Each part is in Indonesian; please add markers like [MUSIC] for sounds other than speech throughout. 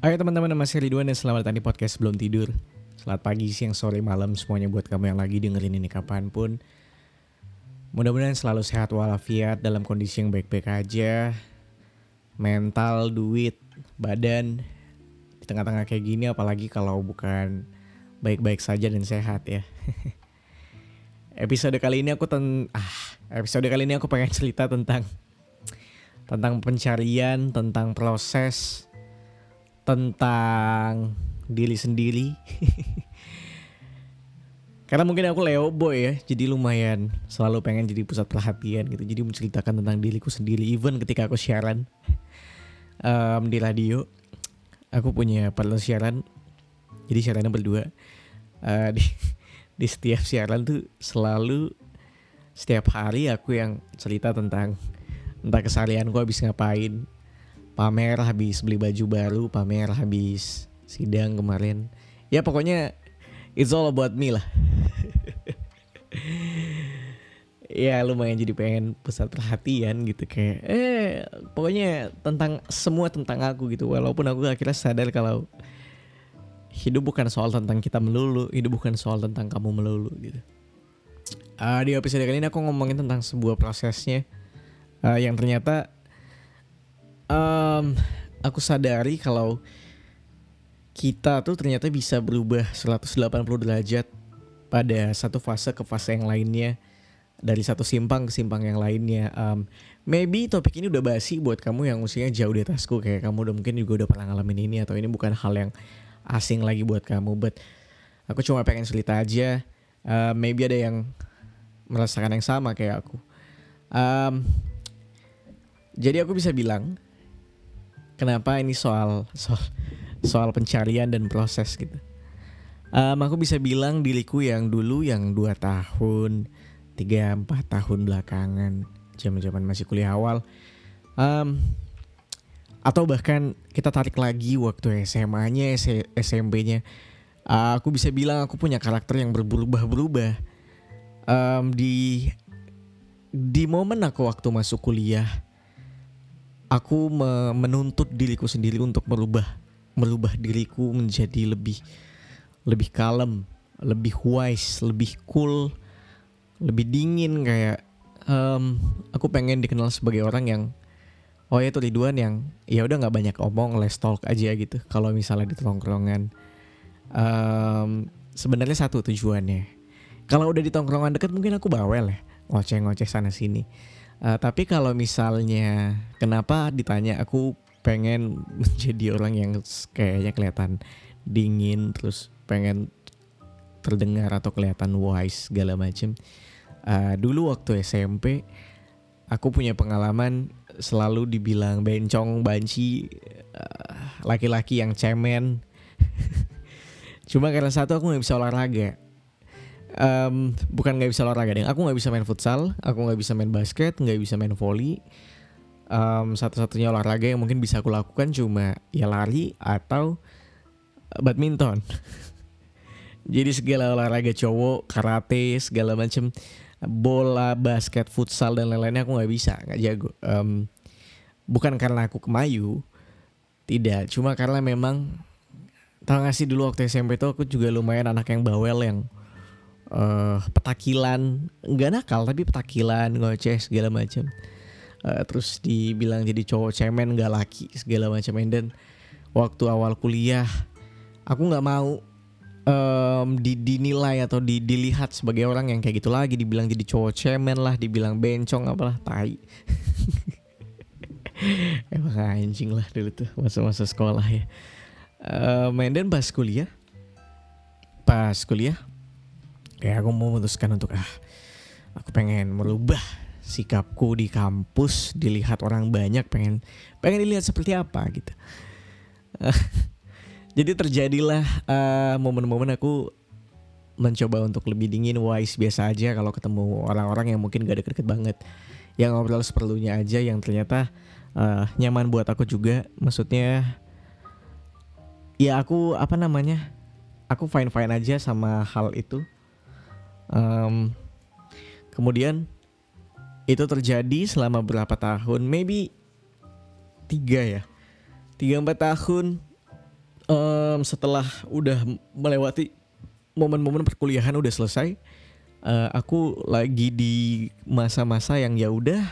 Hai teman-teman, nama saya Ridwan dan selamat datang di podcast Belum Tidur. Selamat pagi, siang, sore, malam semuanya buat kamu yang lagi dengerin ini kapan pun. Mudah-mudahan selalu sehat walafiat dalam kondisi yang baik-baik aja. Mental, duit, badan Di tengah-tengah kayak gini apalagi kalau bukan baik-baik saja dan sehat ya. [LAUGHS] Episode kali ini aku ten ah, episode kali ini aku pengen cerita tentang tentang pencarian, tentang proses, tentang diri sendiri. [LAUGHS] Karena mungkin aku Leo boy ya, jadi lumayan selalu pengen jadi pusat perhatian gitu. Jadi menceritakan tentang diriku sendiri, even ketika aku siaran um, di radio, aku punya partner siaran. Jadi siarannya berdua. Uh, di, [LAUGHS] di setiap siaran tuh selalu setiap hari aku yang cerita tentang entah keseharian gue habis ngapain pamer habis beli baju baru pamer habis sidang kemarin. Ya pokoknya it's all about me lah. [LAUGHS] Ya lumayan jadi pengen pusat perhatian gitu kayak eh pokoknya tentang semua tentang aku gitu. Walaupun aku akhirnya sadar kalau hidup bukan soal tentang kita melulu hidup bukan soal tentang kamu melulu gitu. Uh, di episode kali ini aku ngomongin tentang sebuah prosesnya. Uh, yang ternyata um, aku sadari kalau kita tuh ternyata bisa berubah 180 derajat pada satu fase ke fase yang lainnya dari satu simpang ke simpang yang lainnya. Um, maybe topik ini udah basi buat kamu yang usianya jauh di atasku kayak kamu udah mungkin juga udah pernah ngalamin ini atau ini bukan hal yang asing lagi buat kamu. But aku cuma pengen cerita aja. Uh, maybe ada yang merasakan yang sama kayak aku. Um, jadi aku bisa bilang kenapa ini soal soal soal pencarian dan proses gitu. Um, aku bisa bilang diriku yang dulu yang dua tahun, tiga empat tahun belakangan, zaman-zaman masih kuliah awal, um, atau bahkan kita tarik lagi waktu SMA-nya, SMP-nya, uh, aku bisa bilang aku punya karakter yang berubah-berubah. Um, di di momen aku waktu masuk kuliah aku me menuntut diriku sendiri untuk merubah merubah diriku menjadi lebih lebih kalem, lebih wise, lebih cool, lebih dingin kayak um, aku pengen dikenal sebagai orang yang oh ya itu Ridwan yang ya udah nggak banyak omong, less talk aja gitu. Kalau misalnya di tongkrongan um, sebenarnya satu tujuannya. Kalau udah di tongkrongan deket mungkin aku bawel ya, ngoceh-ngoceh sana sini Uh, tapi kalau misalnya kenapa ditanya aku pengen [LAUGHS] menjadi orang yang kayaknya kelihatan dingin terus pengen terdengar atau kelihatan wise segala macem. Uh, dulu waktu SMP aku punya pengalaman selalu dibilang bencong, banci, uh, laki-laki yang cemen. [LAUGHS] Cuma karena satu aku nggak bisa olahraga um, bukan nggak bisa olahraga deh. Aku nggak bisa main futsal aku nggak bisa main basket nggak bisa main volley um, satu-satunya olahraga yang mungkin bisa aku lakukan cuma ya lari atau badminton. [LAUGHS] Jadi segala olahraga cowok karate segala macam bola basket futsal dan lain-lainnya aku nggak bisa nggak jago. Um, bukan karena aku kemayu tidak. Cuma karena memang tau gak sih dulu waktu SMP tuh aku juga lumayan anak yang bawel yang uh, petakilan nggak nakal tapi petakilan ngoceh segala macam uh, terus dibilang jadi cowok cemen nggak laki segala macam dan waktu awal kuliah aku nggak mau um, di, dinilai atau di, dilihat sebagai orang yang kayak gitu lagi. Dibilang jadi cowok cemen lah dibilang bencong apalah tai. [LAUGHS] Emang anjing lah dulu tuh masa-masa sekolah ya. Um, dan pas kuliah pas kuliah kayak aku memutuskan untuk ah aku pengen merubah sikapku di kampus dilihat orang banyak pengen pengen dilihat seperti apa gitu. [LAUGHS] Jadi terjadilah uh, momen-momen aku mencoba untuk lebih dingin wise biasa aja kalau ketemu orang-orang yang mungkin gak deket-deket banget. Yang ngobrol seperlunya aja yang ternyata uh, nyaman buat aku juga. Maksudnya ya aku apa namanya aku fine fine aja sama hal itu Um, kemudian itu terjadi selama berapa tahun? Maybe tiga ya, tiga empat tahun. um, setelah udah melewati momen-momen perkuliahan udah selesai, uh, aku lagi di masa-masa yang ya udah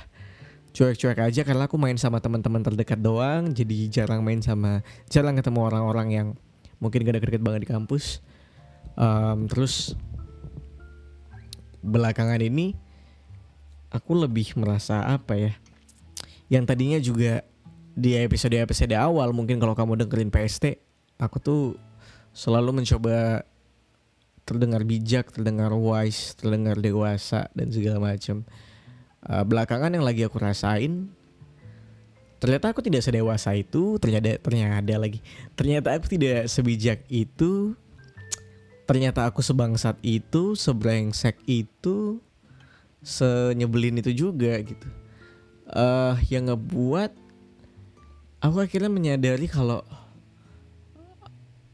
cuek-cuek aja karena aku main sama teman-teman terdekat doang, jadi jarang main sama jarang ketemu orang-orang yang mungkin gak deket-deket banget di kampus. Um, terus belakangan ini aku lebih merasa apa ya? Yang tadinya juga di episode-episode awal mungkin kalau kamu dengerin PST, aku tuh selalu mencoba terdengar bijak, terdengar wise, terdengar dewasa dan segala macam. Uh, belakangan yang lagi aku rasain ternyata aku tidak sedewasa itu, ternyata ternyata lagi. Ternyata aku tidak sebijak itu. Ternyata aku sebangsat itu, sebrengsek itu, senyebelin itu juga gitu. Uh, yang ngebuat aku akhirnya menyadari kalau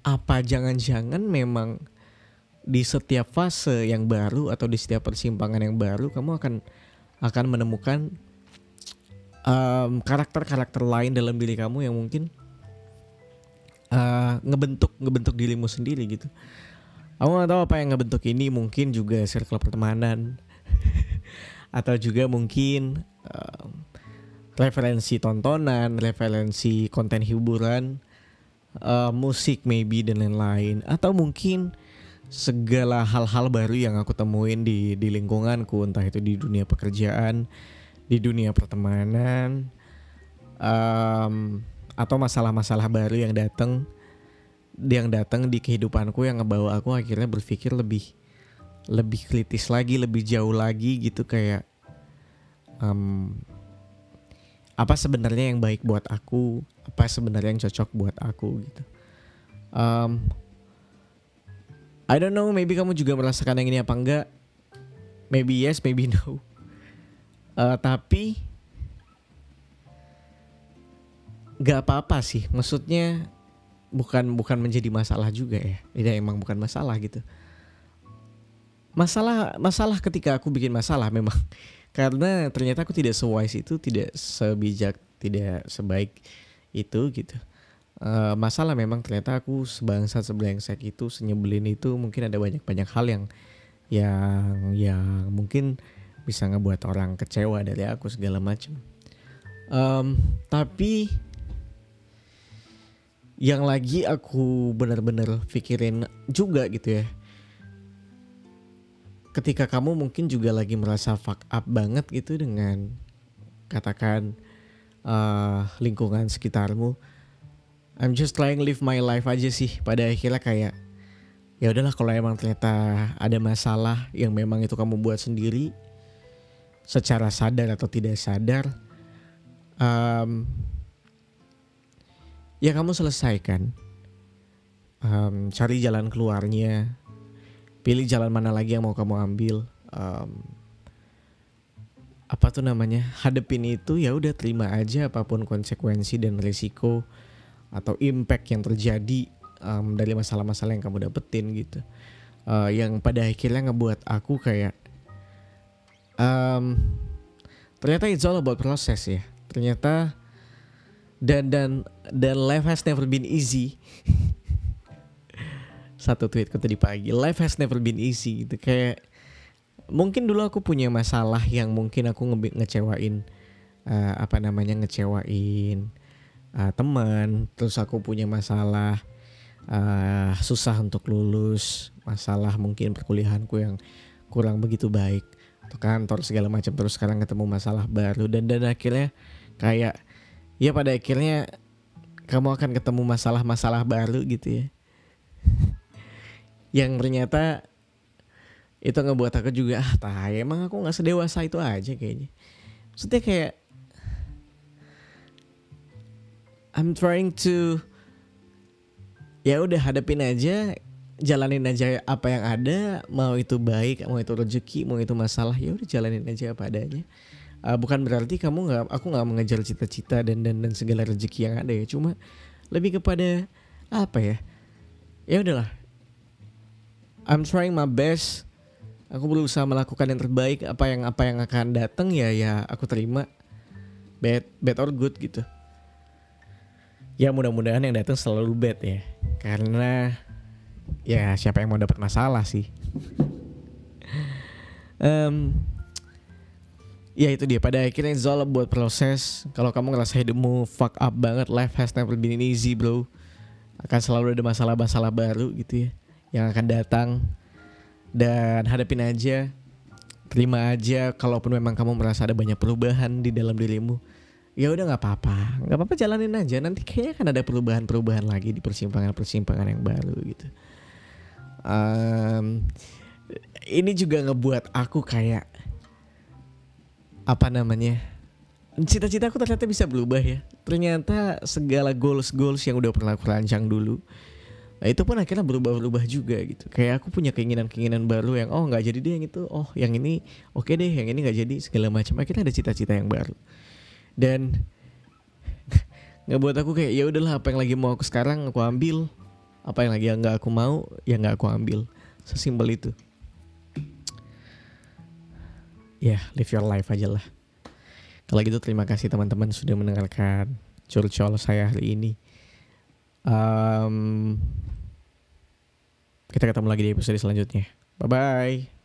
apa jangan-jangan memang di setiap fase yang baru atau di setiap persimpangan yang baru kamu akan akan menemukan karakter-karakter um, lain dalam diri kamu yang mungkin uh, ngebentuk ngebentuk dirimu sendiri gitu. Aku gak tahu apa yang ngebentuk ini mungkin juga circle pertemanan. [LAUGHS] Atau juga mungkin uh, referensi tontonan, referensi konten hiburan, uh, musik maybe dan lain-lain. Atau mungkin segala hal-hal baru yang aku temuin di di lingkunganku entah itu di dunia pekerjaan di dunia pertemanan um, atau masalah-masalah baru yang datang yang datang di kehidupanku yang ngebawa aku akhirnya berpikir lebih lebih kritis lagi lebih jauh lagi gitu kayak um, apa sebenarnya yang baik buat aku apa sebenarnya yang cocok buat aku gitu um, I don't know, maybe kamu juga merasakan yang ini apa enggak. Maybe yes, maybe [LAUGHS] no. Uh, tapi nggak apa-apa sih. Maksudnya bukan bukan menjadi masalah juga ya. Ini emang bukan masalah gitu. Masalah masalah ketika aku bikin masalah memang [LAUGHS] karena ternyata aku tidak sewise itu, tidak sebijak, tidak sebaik itu gitu uh, masalah memang ternyata aku sebangsa sebrengsek itu senyebelin itu mungkin ada banyak banyak hal yang yang yang mungkin bisa ngebuat orang kecewa dari aku segala macam um, tapi yang lagi aku benar-benar pikirin juga gitu ya. Ketika kamu mungkin juga lagi merasa fuck up banget gitu dengan katakan uh, lingkungan sekitarmu I'm just trying live my life aja sih. Pada akhirnya kayak ya udahlah kalau emang ternyata ada masalah yang memang itu kamu buat sendiri secara sadar atau tidak sadar um, ya kamu selesaikan. Um, cari jalan keluarnya. Pilih jalan mana lagi yang mau kamu ambil. Um, apa tuh namanya? Hadepin itu ya udah terima aja apa pun konsekuensi dan risiko atau impact yang terjadi um, dari masalah-masalah yang kamu dapetin gitu. Uh, yang pada akhirnya ngebuat aku kayak um, ternyata it's all about proses ya. Ternyata dan dan dan life has never been easy. [LAUGHS] Satu tweetku tadi pagi life has never been easy gitu. Kayak mungkin dulu aku punya masalah yang mungkin aku nge ngecewain uh, apa namanya ngecewain uh, teman. Terus aku punya masalah uh, susah untuk lulus. Masalah mungkin perkuliahanku yang kurang begitu baik. Atau kantor segala macam. Terus sekarang ketemu masalah baru. Dan dan akhirnya kayak ya pada akhirnya kamu akan ketemu masalah-masalah baru gitu ya. [LAUGHS] Yang ternyata itu ngebuat aku juga ah tai emang aku nggak sedewasa itu aja kayaknya. Maksudnya kayak I'm trying to ya udah hadapin aja jalanin aja apa yang ada mau itu baik mau itu rezeki mau itu masalah ya udah jalanin aja apa adanya uh, bukan berarti kamu nggak aku nggak mengejar cita-cita dan dan dan segala rezeki yang ada ya. Cuma lebih kepada apa ya? Ya udahlah. I'm trying my best. Aku berusaha melakukan yang terbaik. Apa yang apa yang akan datang ya ya aku terima. Bad bad or good gitu. Ya mudah-mudahan yang datang selalu bad ya. Karena ya siapa yang mau dapat masalah sih? [LAUGHS] Um, ya itu dia. Pada akhirnya it's all buat proses. Kalau kamu ngerasa hidupmu fuck up banget life has never been easy bro. Akan selalu ada masalah-masalah baru gitu ya yang akan datang. Dan hadapin aja terima aja kalaupun memang kamu merasa ada banyak perubahan di dalam dirimu. Ya udah nggak apa-apa. Nggak apa-apa jalanin aja. Nanti kayaknya akan ada perubahan-perubahan lagi di persimpangan-persimpangan yang baru gitu. Um, ini juga ngebuat aku kayak apa namanya? Cita-cita aku ternyata bisa berubah ya. Ternyata segala goals goals yang udah pernah aku rancang dulu Nah, itu pun akhirnya berubah-ubah juga gitu. Kayak aku punya keinginan-keinginan baru yang oh nggak jadi deh yang itu, oh yang ini oke okay deh, yang ini nggak jadi segala macam. Akhirnya ada cita-cita yang baru. Dan [LAUGHS] nggak buat aku kayak ya udahlah apa yang lagi mau aku sekarang aku ambil apa yang lagi nggak aku mau ya nggak aku ambil. Sesimpel itu ya live your life aja lah. Kalau gitu terima kasih teman-teman sudah mendengarkan curcol saya hari ini. Um, kita ketemu lagi di episode selanjutnya. Bye bye